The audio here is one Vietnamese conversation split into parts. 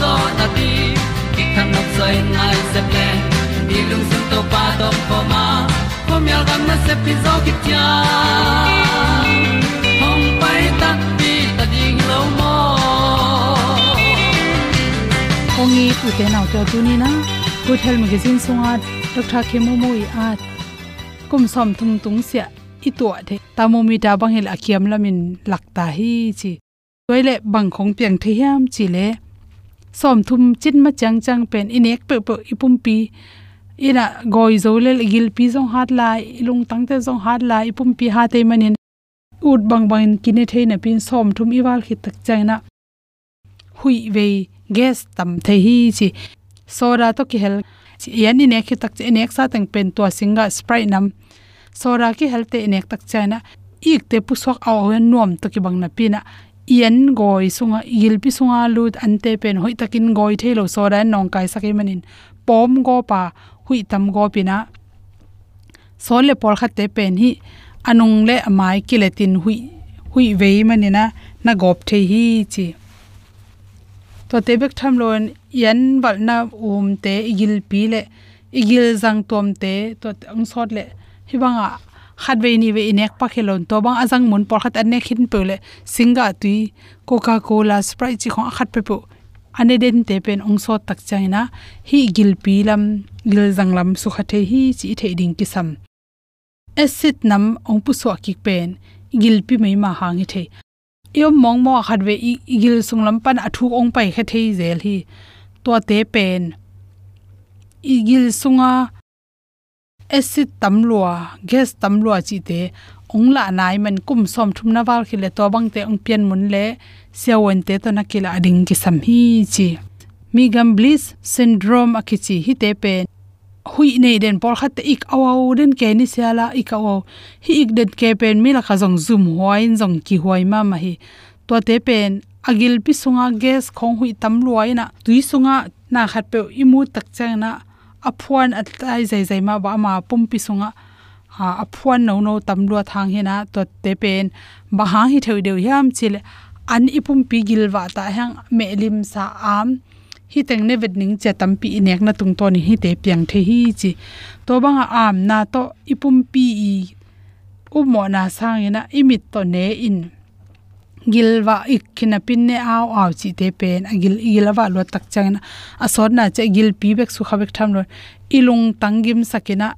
zo na ti ki kan nok sai nai se ple ni lung sun to pa to pa ma. Ko mi al gam na se pi zo ki tia hom pai ta ti ta ding lo mo kongi tu te nau to tu ni na good health magazine sunga dr khemu mo i at kum som thum tung sia i to the thermometer bang hel akiam lamin lakta hi chi. Toile bang khong piang the hiam chi le som thum chin ma chang chang pen inek pe pe ipum pi. Ina goi zo le gil pi zong hat la, ilung tang te zong hat la, ipum pi ha te manin. Ut bang bang kine the na pin som thum iwal khit tak chaina hui ve gas tam the hi chi. Soda to ki hel. Yan ni ne khi tak che nek sa tang pen to singa sprite nam. Soda ki hel te nek tak chaina ik te pu sok aw wen nom to ki bang na pina yen goi sunga il pi sunga lut ante pen hoi takin goi thelo ra nong kai sake manin, pom go pa hui tam go pina sole por khatte pen hi, anung le amai kiletin hui hui vei manina, na gop the hi chi. To te bek tham lon yan bal na um te, igil pi le, igil jang tom te, to ang sot le hiwanga banga khat ni ve inek pa khelon to bang azang mun por khat anek hin pele singa tui coca cola sprite chi khong khat pe pu ane den te pen ong so tak chaina. Hi gil pi lam gil jang lam su kha the hi chi the ding ki sam acid nam ong pu so ki pen. Gil pi mai ma hang the yom mong mo khat ve gil sung lam pan athu ong pai kha the zel hi. To te pen. Igil sunga acid tamlua, gas tamlua chi te ongla nai man kum som thum na wal khile to bang te ong pian mun le siawen te to na kila ading ki sam hi chi. Mi gam bliss syndrome akichi hi te pen hui nei den por khat ik awau den ke ni siala ik awau hi ik den ke pen mi la kha jong zoom hoin jong ki hoi ma ma hi. To te pen, agil pi sunga gas khong hui tam luaina tui sunga na khat pe imu tak chang na aphuan atai zai zai ma ba ma pum pi sunga. A aphuan no no tamlua thang hena to te pen. Ba ha hi theu deu yam chil an ipum pi gilwa ta hang melim sa am. Hi teng ne vet ning che tam pi nek na tung to ni hi te piang the hi chi. To banga am na to ipum pi i u mo na sang ina imit to ne in gilwa ikkina pinne aw aw chi te pen agil ilawa lo tak changna asor na che gil pi bek su khawek tham lo ilung tangim sakina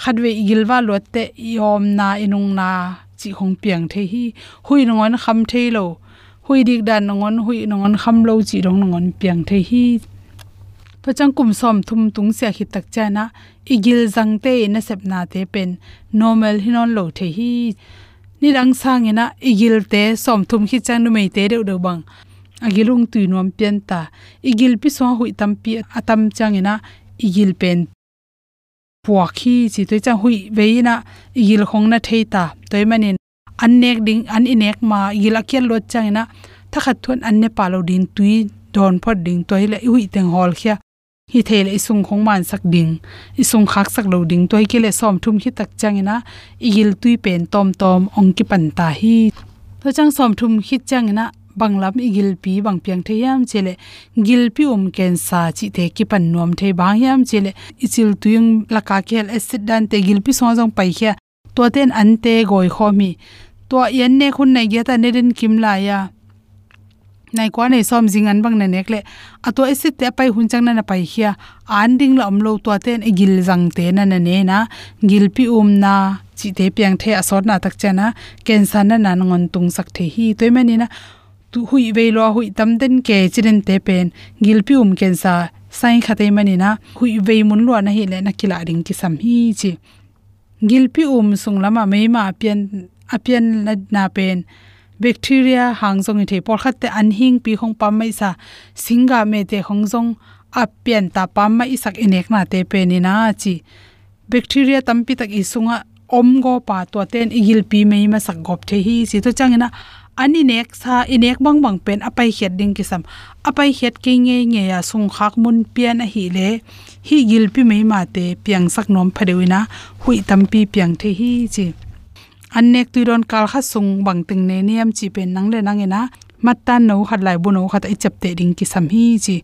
khadwe gilwa lo te yom na, inung na chi khong piang the hi. Hui ngon kham the lo. Hui dik dan ngon hui ngon kham lo chi rong ngon piang the hi. Pachang kum som thum tung se hi tak chana. Igil jang te na sep na te pen. Normal hinon lo the hi ni rang sang ina igil te som thum khi chang nu mei te de de bang. Agilung tu nom pian ta. Igil pi so hui tam pi atam chang ina igil pen. Puwa khi chi toi chang hui veina igil khong na theita toy manin annek ding, an inek ma igil akel lot chang ina thakhat thon anne palo din tui don phot ding toy le hui teng hol khia hi thele isung khong man sak ding. Isung khak sak lo ding toy kele som thum khi tak changina igil tui pen tom tom ong ki pan ta hi. To chang som thum khi changina banglam igil pi bang piang the yam chele gil pi um ken sa chi the ki pan nom the bang yam chele ichil tuyung laka khel acid dan te gil pi so jong pai khia. To ten an te goi khomi to yen ne khun nai ge ta ne den kim la ya nai kwa nei som jing an bang na nek le ato ese te pai hun chang na na pai khia an ding la amlo to ten e gil jang te na na ne na. Gil pi um na chi te piang the asor na tak chana cancer na nan ngon tung sak the hi toy mani na. Tu hui ve lo hui tam den ke chiren te pen. Gil pi um cancer sai khate mani na. Hui ve mun lo na hi le na kila ring ki sam hi chi. Gil pi um sung lama mai ma pian apian na na pen bacteria hangjong i the por khat te an pi khong pam mai sa singa me te khongjong apian ta pam mai sak inek na te pe ni na chi bacteria tampi tak isunga om go pa to ten igil pi mei ma sak gop the hi si to changena ani nek sa inek bang bang pen apai het ding kisam apai het ke nge nge ya sung khak mun pian a hi le hi gil pi mei ma te piang sak nom phadewina hui tampi piang the hi chi annek tu ron kal kha sung bang ting ne niam chi pen nang le nang ena matta no khat lai bu no khat i chap te ding ki sam hi chi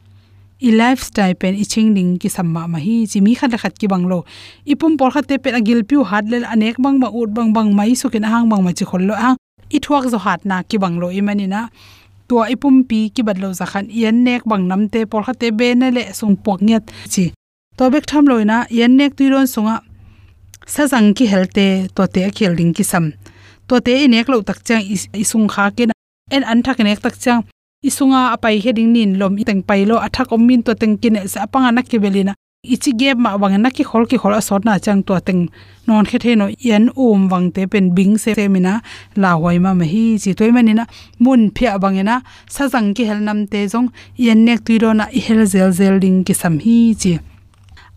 i lifestyle pen i ching ding ki samma ma hi chi mi khat khat ki banglo ipum por khat te pen agil piu hat le anek bang bang ut bang bang mai su ken hang bang ma chi khol lo hang i thuak zo hat na ki banglo i mani na tua ipum pi ki badlo za khan yan nek bang nam te por khat te be na le sung pok nyat chi to bek tham loina yan nek tu ron sunga sazang ki helte to te khel ding ki sam. To te inek lo tak chang isung kha ke en an thak nek tak chang, isunga apai heding nin lom teng pai lo athak om min to teng kin sa panga nak ki belina ichi ge ma wang na ki khol ki khol asot na chang to teng non khe the no yan um wang te pen bing se se mina la hoi ma ma hi chi toy mani na. Mun phia bangena sa jang ki hel nam te jong yan nek tuiro na i hel zel zel ding ki sam hi chi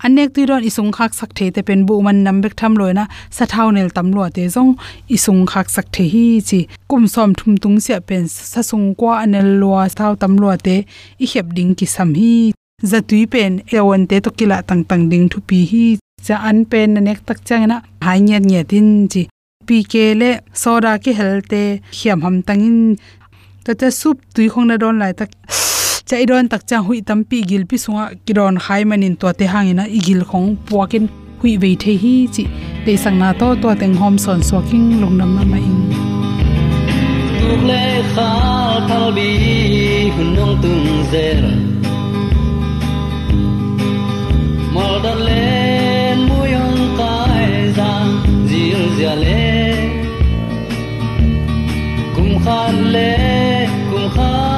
anek tuiron isung khak sak the te pen bu man nam bek tham loina sa thau nel tam lo te zong isung khak sak the hi chi kum som thum tung sia pen sa sung kwa anel lo thau tam lo te i hep ding ki sam hi. Za pen ewon te to kila tang tang ding thu pi hi. Cha an pen nek tak chang na hai nyet nyet chi pi le soda ki helte hiam ham tangin ta ta sup tui khong na don lai tak chai don tak cha hui tampi gilpi sunga kiron khai manin to te hangina igil khong puakin hui ve the hi chi. Te sang na to to teng hom son so king lungnam ma ma ing tuk le kha thal bi hunong tung zer. Mal dan le muyong kai za zir zia le. Kum khan le, kum khan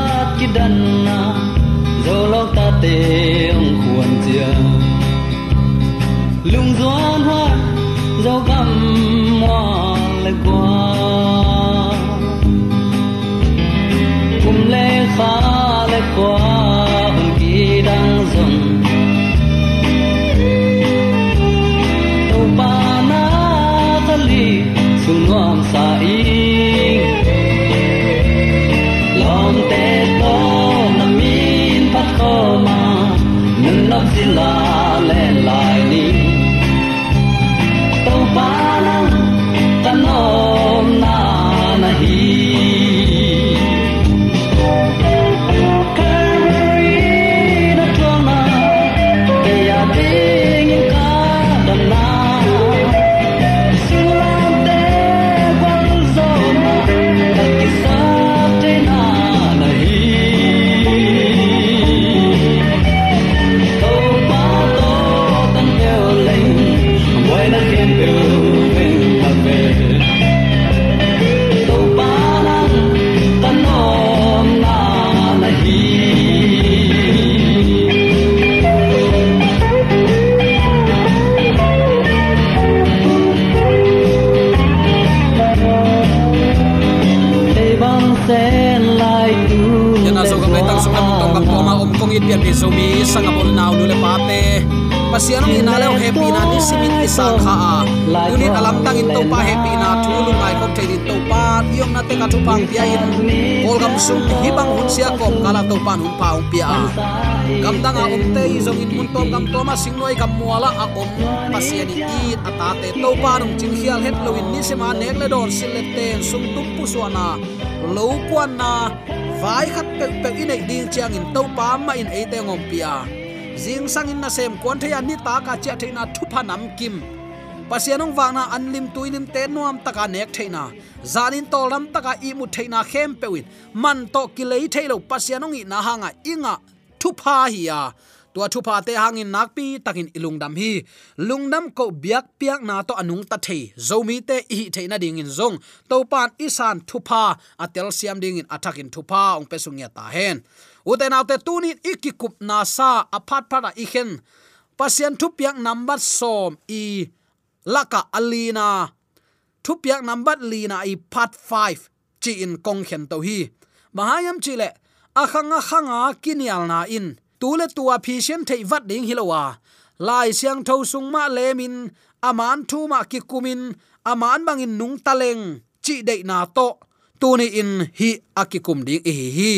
a zong à in mun tom gam toma sing noi gam muala a om pasiani i ata te to pa nung ching hial het lo in ni se ma nek le dor sil le ten sum tum pu suana lo puan na. Vai khat pe pe in ek ding chiang in to pa ma in e te ngom pia jing sangin na sem kwan thaya ni ta ka cha theina thupa nam kim. Pasianong wangna anlim tuilim te nuam taka nek theina zanin tolam taka i mu theina khem pewin man to kilei thailo pasianong i na hanga inga à, thupa hiya tua thu pa te hangin nakpi takin ilungdam hi. Lungdam ko biak piak na to anung ta thei. Zomi te hi theina ding in zong. To pan isan thu pa. Atel siam ding in attacking thu pa. Ong pesung ya ta hen. Uten autte tunin ikikup na sa. Aphat phara ikhen pasien thu piak number som i laka alina thu piak number lina i part 5 chi in kong khen to hi. Mahayam chile akhanga khanga kinial na in tule tua phi shem thei vat ding hilowa lai siang tho sung ma lemin aman thu ma ki kumin aman bangin nung taleng chi dei na to. Tu ni in hi akikum ding hi hi.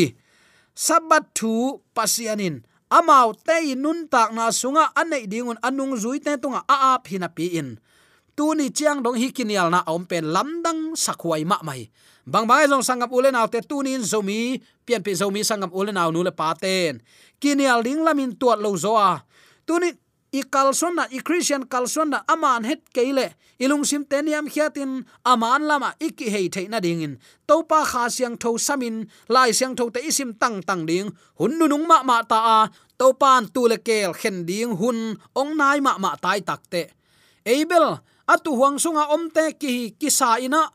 Sabat thu pasianin amau te nun tak na sunga anei dingun anung zui te tunga a a phina pi in tuni chiang dong hi kinial na om pen lamdang sakhuai ma mai. Bang bang jong sangam ule naw te tunin zomi pian pe zomi sangam ule naw nu le paten kinial ding lamin tuat lo zoa tunin i kalson na, i christian kalson na, aman het keile ilung sim teniam khiatin aman lama iki hei theina dingin topa kha siang tho samin lai siang tho te isim tang tang ding. Hun nu nung ma ma ta a topan tu le kel khen ding hun, ong nai ma ma tai takte abel atu huang sunga omte ki ki sa ina.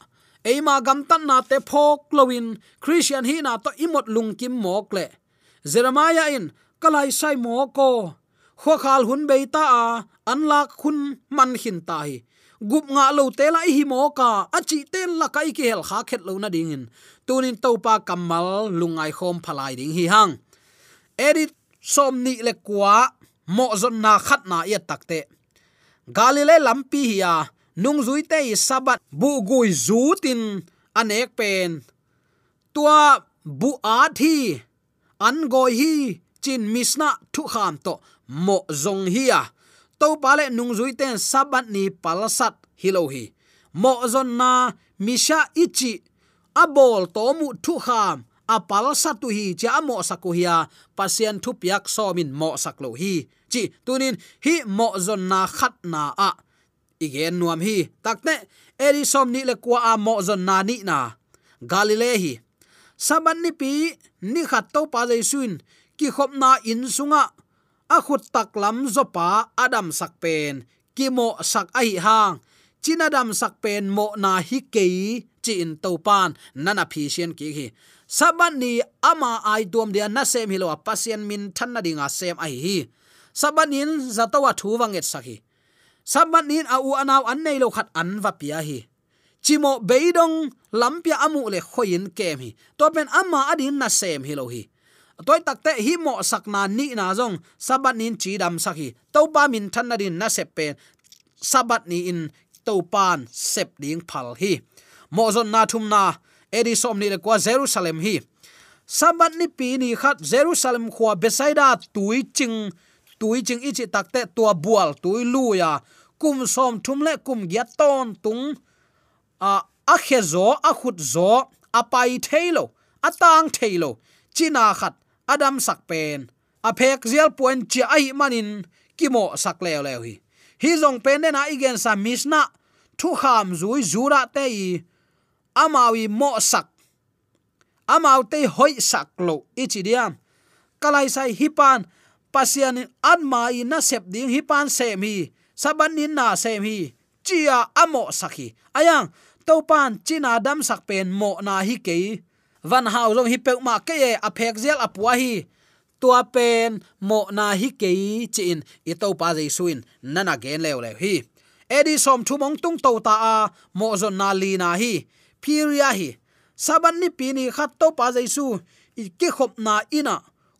Eima gam tan na te phok lowin christian hi na to imot lung kim mok le. Jeremiah in, kalai sai mo ko. Kho khal hun beita a anlak hun man hin tai gup nga lo te la hi mo ka achi ten la kai ki hel kha khet lo na ding in. Tunin topa kamal lungai khom phalai ding hi hang. Edit som ni le kwa, mo zon na khat na ya takte galile lampi hiya nung zui te sabat bu gui zutin anek pen. Tua bu a thi an goi hi, chin misna thu kham to, mo zong hiya to pale nung zui ten sabat ni palasat hilohi mo zon na misha ichi abol to mu thu kham apal satu hi cha mo sakuhia pasien thu piak somin mo saklo hi. Chi, tunin hi mo zon na khat na a. Igen nuam hi. Takte eri som ni le kwa a mo zon na ni na. Galile hi. Saban ni pi, ni khat to pa jaisun. Ki khop na in sunga. A khut tak lam zo pa adam sak pen. Ki mo sak ai hang. Chinadam sak pen mo na hi kei, chi in to pan. Nana phi sian ki hi saban ni ama ai tuam dia na sem hilo pasien min than na dinga sem ai hi. Sabanin zatawa thu wanget sakhi. Sabanin a u anaw an nei lo khat an va pia hi. Chimo beidong lampia amu le khoin kem hi. To pen ama adin na sem hi lo hi. Toy takte hi mo sakna ni na jong sabat nin chi dam sakhi. To pa min than na din na sep pen sabat ni in to pan sep ding phal hi. Mo zon na thum na edi som ni le kwa jerusalem hi. Sabat ni pi ni khat jerusalem khwa besaida tui ching tui ching ichi takte tua bual tui lu ya. Kum som thum le kum gya ton tung, a a khezo a khut zo, a pai thailo a tang thailo china khat adam sak pen, a phek zial point chi ai manin kimo sak leo leo hi. Hi zong pen na igen sa misna, thu kham zui zura te i amawi mo sak amau te hoi sak lo. Ichi diam. Kalai sai hipan. Pasian an mai na sep ding hipan sem hi. Saban nin na sem hi. Chia amo sakhi ayang, topan china dam sak pen mo na hi ke van hau long hi pe ma ke e a phek zel apua hi. Tua pen mo na hi ke chin i to pa jai suin nana gen lew lew hi. Edi som thu mong tung to ta a, mo zon na li na hi phiria hi saban ni pi ni khat to pa jaisu. I ke khop na ina.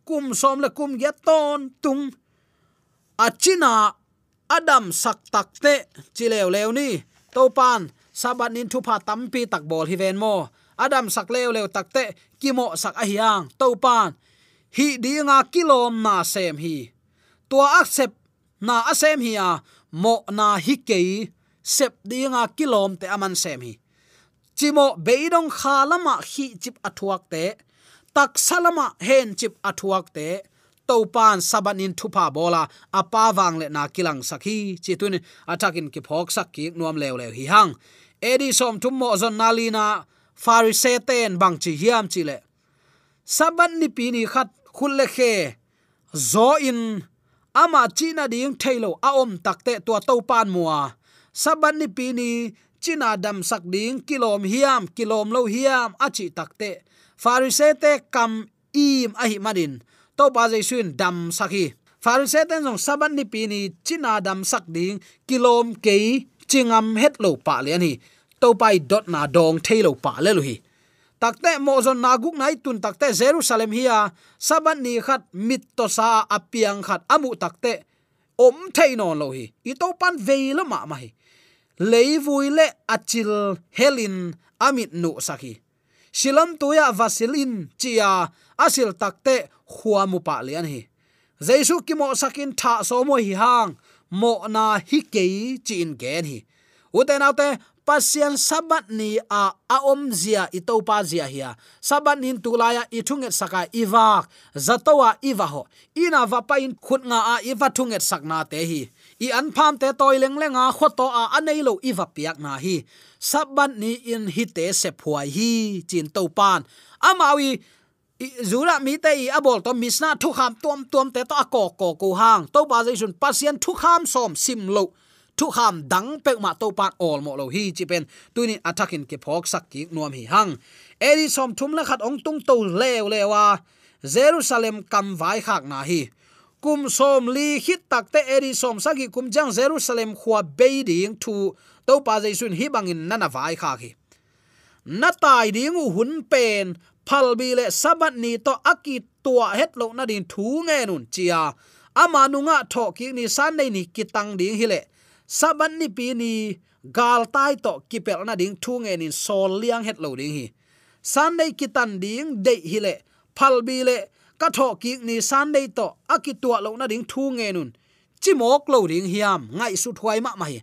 Kum som le kum ya ton tung. Achina adam sak tak te. Chilew lew ni. To pan sabat nin thu pha tampi tak bol hi ven mo. Adam sak leu lew takte kimo sak a hiang. To pan hi dinga kilom na sem hi. Tua accept na asem hi a. Mo na hi ke sep dinga kilom te aman sem hi chimo, beidong khalama hi chip athuak te, tak salama hen chip athuak te, topan sabanin thupa bola, apa wang le na kilang sakhi chitun atakin ki phok sak ki nuam lew lew hi hang. Edi som thum mo zon nalina farise ten bang chi hiam chi le. Saban ni pi ni khat khul le khe, zo in, ama china ding thailo a om takte to topan mua. Saban ni pi ni china dam sak ding kilom hiam, kilom lo hiam achi takte farise te kam im ahi hi madin. To pa jai suin dam sakhi farise ten jong saban ni pini china dam sak ding kilom ke chingam het lo pa le ani to pai dot na dong thailo pa le lu hi. Takte mo zon naguk nai tun takte jerusalem hiya saban ni khat mit to sa apiang khat amu takte om thainon lo hi. I to pan veila ma ma hi leivui le achil helin amit nu saki silam tuya vasilin chia asil takte khuamu pa lian hi. Jaisu ki mo sakin tha so mo hi hang mo na hi ke chin gen hi. Uten autte pasian sabat ni a aom zia ito pa zia hia. Sabat nin tulaya i thunget saka iwak zatowa iwa ho ina va pa in khut nga a iwa thunget sakna te hi i an pham te toy leng lenga khoto a anei lo iwa piak na hi. Saban ni in hi te se phuai hi, chin to pan. Amawi zura mi te i abol to misna thu kham tuam tuam te to ko ko ko hang. To ba jai sun pasien thu kham som sim lo. Thu kham dang pek ma to pan ol mo lo hi, chi pen. Tunin attacking ke phok sak ki nuam hi hang. Eri som thum la khat ong tung to lew lewa. Jerusalem kam vai khak na hi kum som li hit tak te eri som sagi kum jang jerusalem khwa beiding thu to pa jai sun hi bangin nana vai kha hi na tai ding u hun pen phal bi le sabat ni to aki tua het lo na din thu nge nun chia ama nunga tho ki ni san nei ni kitang ding hi le saban ni pi ni gal tai to kipel na ding thu nge nin sol liang het lo ding hi san nei kitan ding de hi le phal bi le ka tho ki ni san dei to akitua lo na ding thu nge nun. Chimok lo ding hiam ngai su thwai ma mai.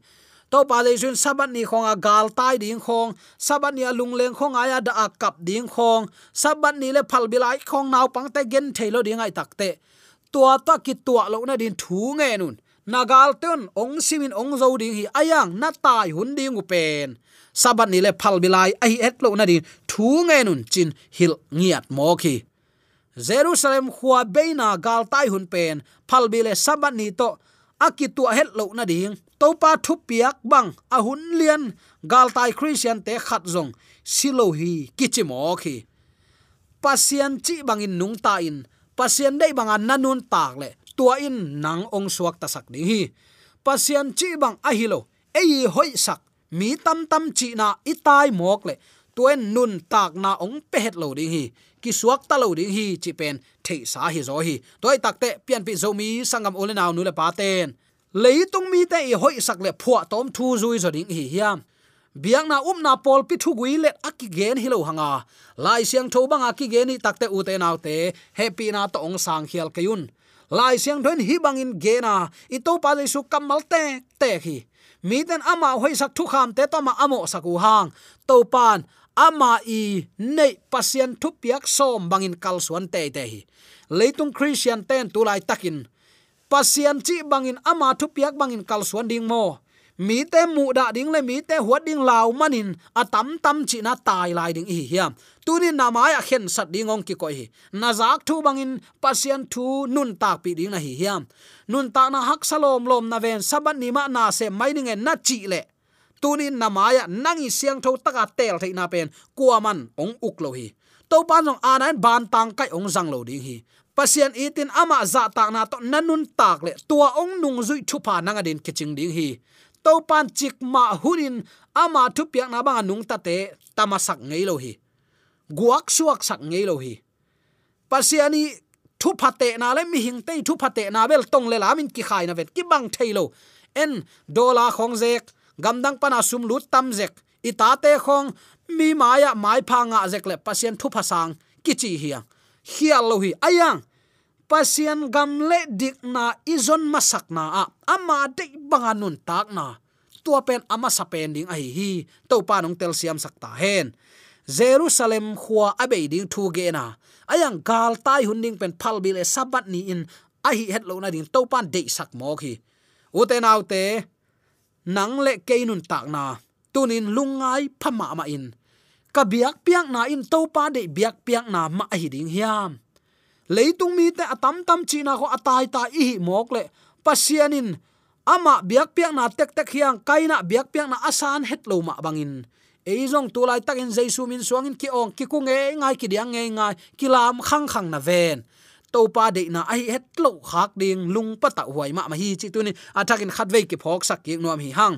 To pa le jun sabat ni khong a gal tai ding khong sabat ni lung leng khong aya da kap ding khong sabat ni le phal bilai khong naw pang te gen thailo ding ai takte tua ta ki tua lo na din thu nge nun. Nagal ton ong simin ong zo ding hi, ayang, na tai hun ding u pen sabat ni le phal bilai ai et lo na din thu nge nun, chin hil ngiat mo khi jerusalem khua beina gal tai hun pen, phal bile sabat ni to akitu het lo na ding. To pa thu piak bang, a hun lian, gal tai christian te khat zong. Silo hi khi pasian chi bang in nung ta in. Pasian dei bang an nanun tak le. Tua in nang ong suak ta sak ding hi. Pasian chi bang a hilo ei hoi sak. Mi tam tam chi na itai mok le. Tuen nun tak na ong pe het lo ding hi ki suak ta lo ding hi chi pen the sa hi zo hi. Toy takte pian pi zo mi, sangam ole naw nu le pa ten. Leitung mi te i hoi sak le phua tom thu zui zo ding hi hiam. Biang na um na pol pi thu gui let aki gen hi lo hanga. Lai siang tho bang aki gen ni takte u te naw te, happy na to ong sang khial kayun lai siang thoin hi bangin ge na, i to pa le su kamal te te hi. Mi ten ama hoi sak thu kham te to ma amo saku hang. To pan ama i nei pasien thu piak som bangin kal suan te te hi. Leitung christian ten tu lai takin. Pasien chi bangin ama thu piak bangin kal suan ding mo. Mi te mu da ding le mi te huat ding law manin. Atam tam chi na tai lai ding hi hiam. Tunin na ma ya khen sat ding ong ki ko hi. Na zak thu bangin pasien thu nun tak pi ding na hi hiam. Nun ta na hak salom lom na ven saban ni ma na se mai ding na chi le tunin namaya nangi siang tho taka tel thei na pen. Kuaman ong uk lo hi. To pan jong anan ban tang kai ong jang lo ding hi. Pasian itin ama za tak na to nanun tak le. Tua ong nung zui thupa nanga din kiching ding hi. To pan chik ma hunin ama thu piak na bang nung ta te tamasak ngei lo hi. Guak suak sak ngei lo hi. Pasiani thu phate na le, mi hing te thu phate na bel tong le lamin ki khai na vet, ki bang thailo en dola khong zek gamdang pana sum lut tam zek. Itate khong, mi maya mai phanga zek le pasien thu phasang kichi hiang hial lo hi. Ayang pasien gam le dik na izon masak na a. Ama de banganun tak na. Tua pen ama sapen ding ai hi to pa nong tel siam sakta hen. Jerusalem khwa abei ding thu ge na. Ayang gal tai hun ding pen phal bile sabat ni in. A hi het lo na ding. To pan de sak mo khi u te nau te nang le keinun tak na. Tunin lungai phama ma in. Ka biak piak na in to pa de biak piak na ma hi ding hiam. Leitung mi te atam tam chi na ko atai ta i mok le. Pasianin ama biak piak na tek tek hiang kaina biak piak na asan het lo ma bangin eizong tulai takin jaisu min suangin ki ong ki ku nge ngai ki diang ngai ngai, ki lam khang khang na ven to pa de na ai het lo khak ding lung pa ta huai ma ma hi chi tu ni. Atakin khat ve ki phok sak ki nuam hi hang.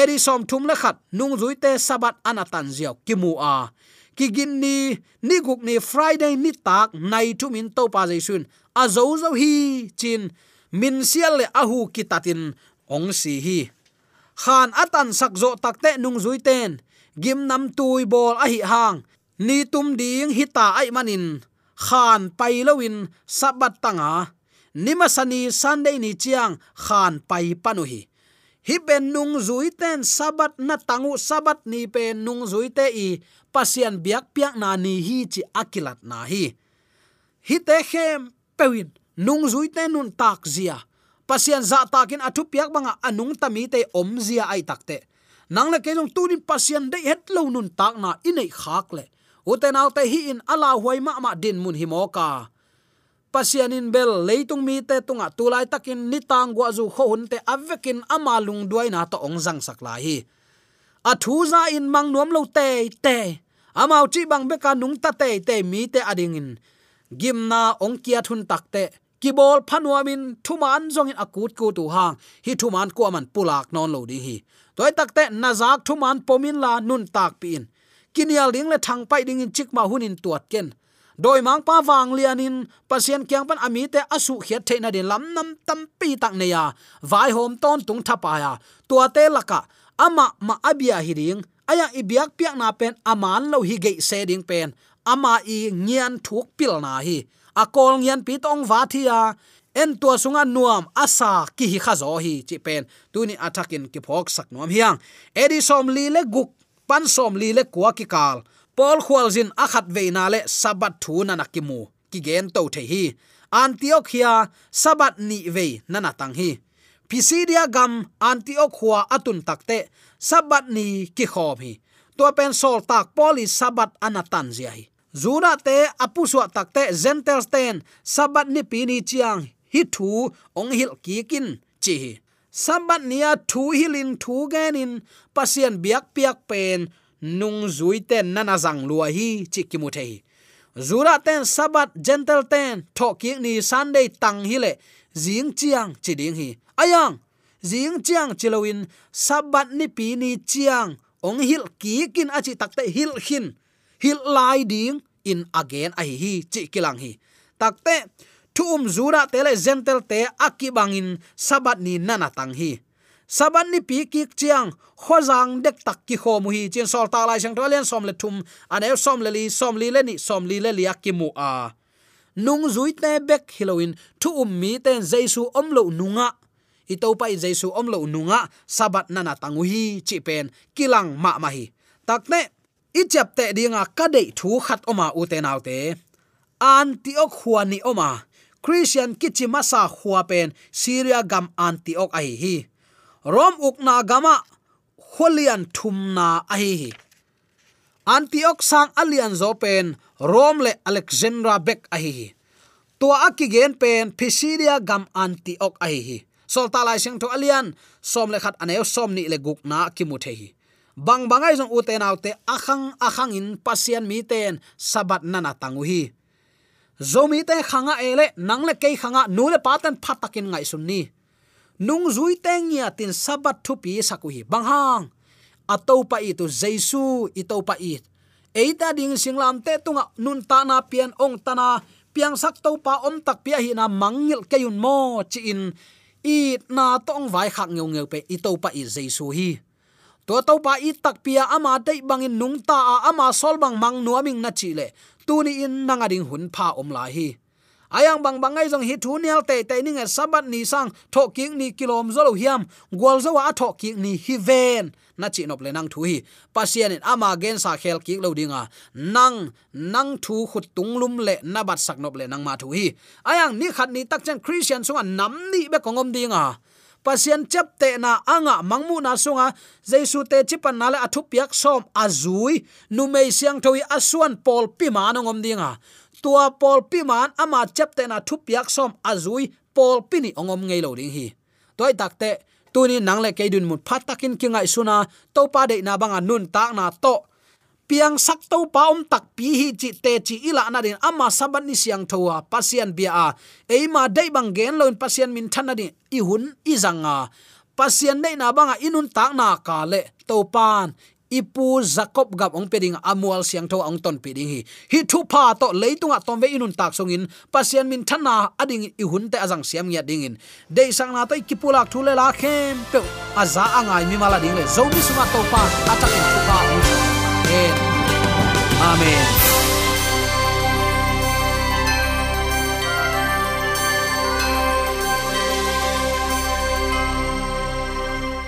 Eri som thum la khat nung zui te sabat anatan ziaw ki mu a. Ki gin ni ni guk ni friday ni tak nai tu min to pa jaisun. A zo zo hi chin min sial le ahu ki tatin ong si hi. Khan atan sak zo takte nung zui ten. Gim nam tui bol a hi hang. Ni tum ding hita ai manin khan pai lowin sabat tanga. Nimasani sunday ni chiang khan pai panu hi hi nung zui ten sabat na tangu sabat ni pe nung zui te i. Pasian biak piak na ni hi chi akilat na hi. Hi te khem pewin nung zui te nun tak zia. Pasian za takin athu piak banga anung tami te om zia ai takte nang le kelong tunin pasian de het lo nun tak na inei khak le uten autte hi in ala huai ma ma din mun hi moka pasian in bel leitung mi te tunga tulai takin nitang gwa zu kho hun te avekin ama lung duai na to ong jang sak lai. hi a thu za in mang nuam lo te te amau chi bang be ka nung ta te te mi te ading in gimna ong kia thun takte kibol phanuamin thuman zong in akut ku tu hang hi thuman ko man pulak non lo di hi toy takte nazak thuman pomin la nun tak pin kinial ding le thang pai ding in chik ma hunin tuat ken. Doi mang pa wang lianin pasien kyang pan ami te asu khiat the na de lam nam tam pi tak ne ya. Vai hom ton tung thapa ya. Tua te laka, ama ma abia hi ding. Aya ibiak piak na pen aman lo hi ge se ding pen. Ama i ngian thuk pil na hi. Akol ngian pi tong wa thia en tua sunga nuam, asa ki hi khazo hi chi pen. Tuni athakin ki phok sak nuam hiang. Edi som li le guk pan som li le kwa ki kal. Pol khwalzin akhat veina le sabat thu na nakimu ki gen to the hi. Antiochia sabat ni ve nana tang hi. Pisidia gam Antiochua atun takte sabat ni ki khom hi. To pen sol tak poli sabat anatan zia hi. Zuna te apuswa takte zentel ten sabat ni pini chiang hi thu ong hil ki kin chi hi sabat nia thu hilin thu genin, pasien biak piak pen, nung zui ten nana zang lua hi, chi ki mu thei. Zura ten sabat gentle ten, tho ki ni sunday tang hi le jing chiang chi ding hi. Ayang jing chiang chiloin sabat ni pi ni chiang, ong hil ki kin achi takte hil hin. Hil lai ding, in again ai hi chi kilang hi. Takte thum zura tele gentle te akibangin sabat ni nana tang hi. Saban ni pi ki chiang khozang dek tak ki kho mu hi. Chen sol ta lai sang tholian som le thum ane som le li, som li le ni, som li le li akimu a. Nung zui te bek hiloin thu um mi ten jaisu om lo nunga. I to pai jaisu om lo nunga, sabat nana tangu hi, chi pen, kilang ma ma hi. Takne i chap te dinga ka dei thu khat oma u te nau te. Antiok huani oma christian kichimasa sa pen syria gam Antioch ai hi rom ukna gama holian thumna ai hi antioch sang alian zo pen rom le alexandra bek ai hi tua akigen pen, pisidia gam Antioch ai hi solta lai sing to alian, som le khat aneu som ni le guk na ki mu the hi bang bangai jong u te akhang akhang in pasian mi ten, sabat nana tangu hi zomi te khanga ele, nangle ke khanga, nule patan phatakin ngai sunni. Nung zui teng ya tin sabat thu pi sakuhi, banghang. Atopa ato pa i tu jaisu itopa pa i. Eita ding singlam te tunga nun ta na pian ong ta na, piang sak to pa om tak pia hi na mangil kayun mo, chi in. I na tong vai khak ngeu ngeu pe i to pa i jaisu hi. To to pa i tak pia ama dei bangin nung ta a ama sol bang mang nuaming na chi le tu ni in nanga ding hun pha om la hi. Ayang bang bangai jong hi thu nel te te ninga e sabat ni sang, tho king ni kilom zolo hiam, gwal zo wa tho king ni hi ven. Na chi nop le nang thu hi. Pasien in ama gen sa khel ki lo dinga. Nang nang thu khut tung lum le na bat sak nop le nang ma thu hi. Ayang ni khat ni tak chen christian sunga nam ni be kongom dinga pasian chap te na anga mangmu na sunga. Jesu te chipan na le athu piak som azui. Nu mei siang thoi asuan pol pi ma no ngom dinga. Tua pol pi man ama chap te na thu piak som azui. Pol pi ni ongom ngei lo ding hi. Toy takte tuni nangle keidun mun phatakin kingai suna. To pa de na banga nun tak na to piang sak to pa om tak pi hi chi te chi ila na din. Ama saban ni siang thowa pasien bia a. Eima dei bang gen loin pasien min thana din. I hun i zanga pasien nei na banga inun tak na ka le. To pan ipu jacob gap ong peding amual siang tho ong ton peding hi. Hi thu pa to leitunga tom ve inun tak songin pasien min thana ading i hun te azang siam ya dingin dei sang na tai kipulak thule la khem pe. Aza angai mi mala ding le. Zomi suma to pa atak thu pa. comments.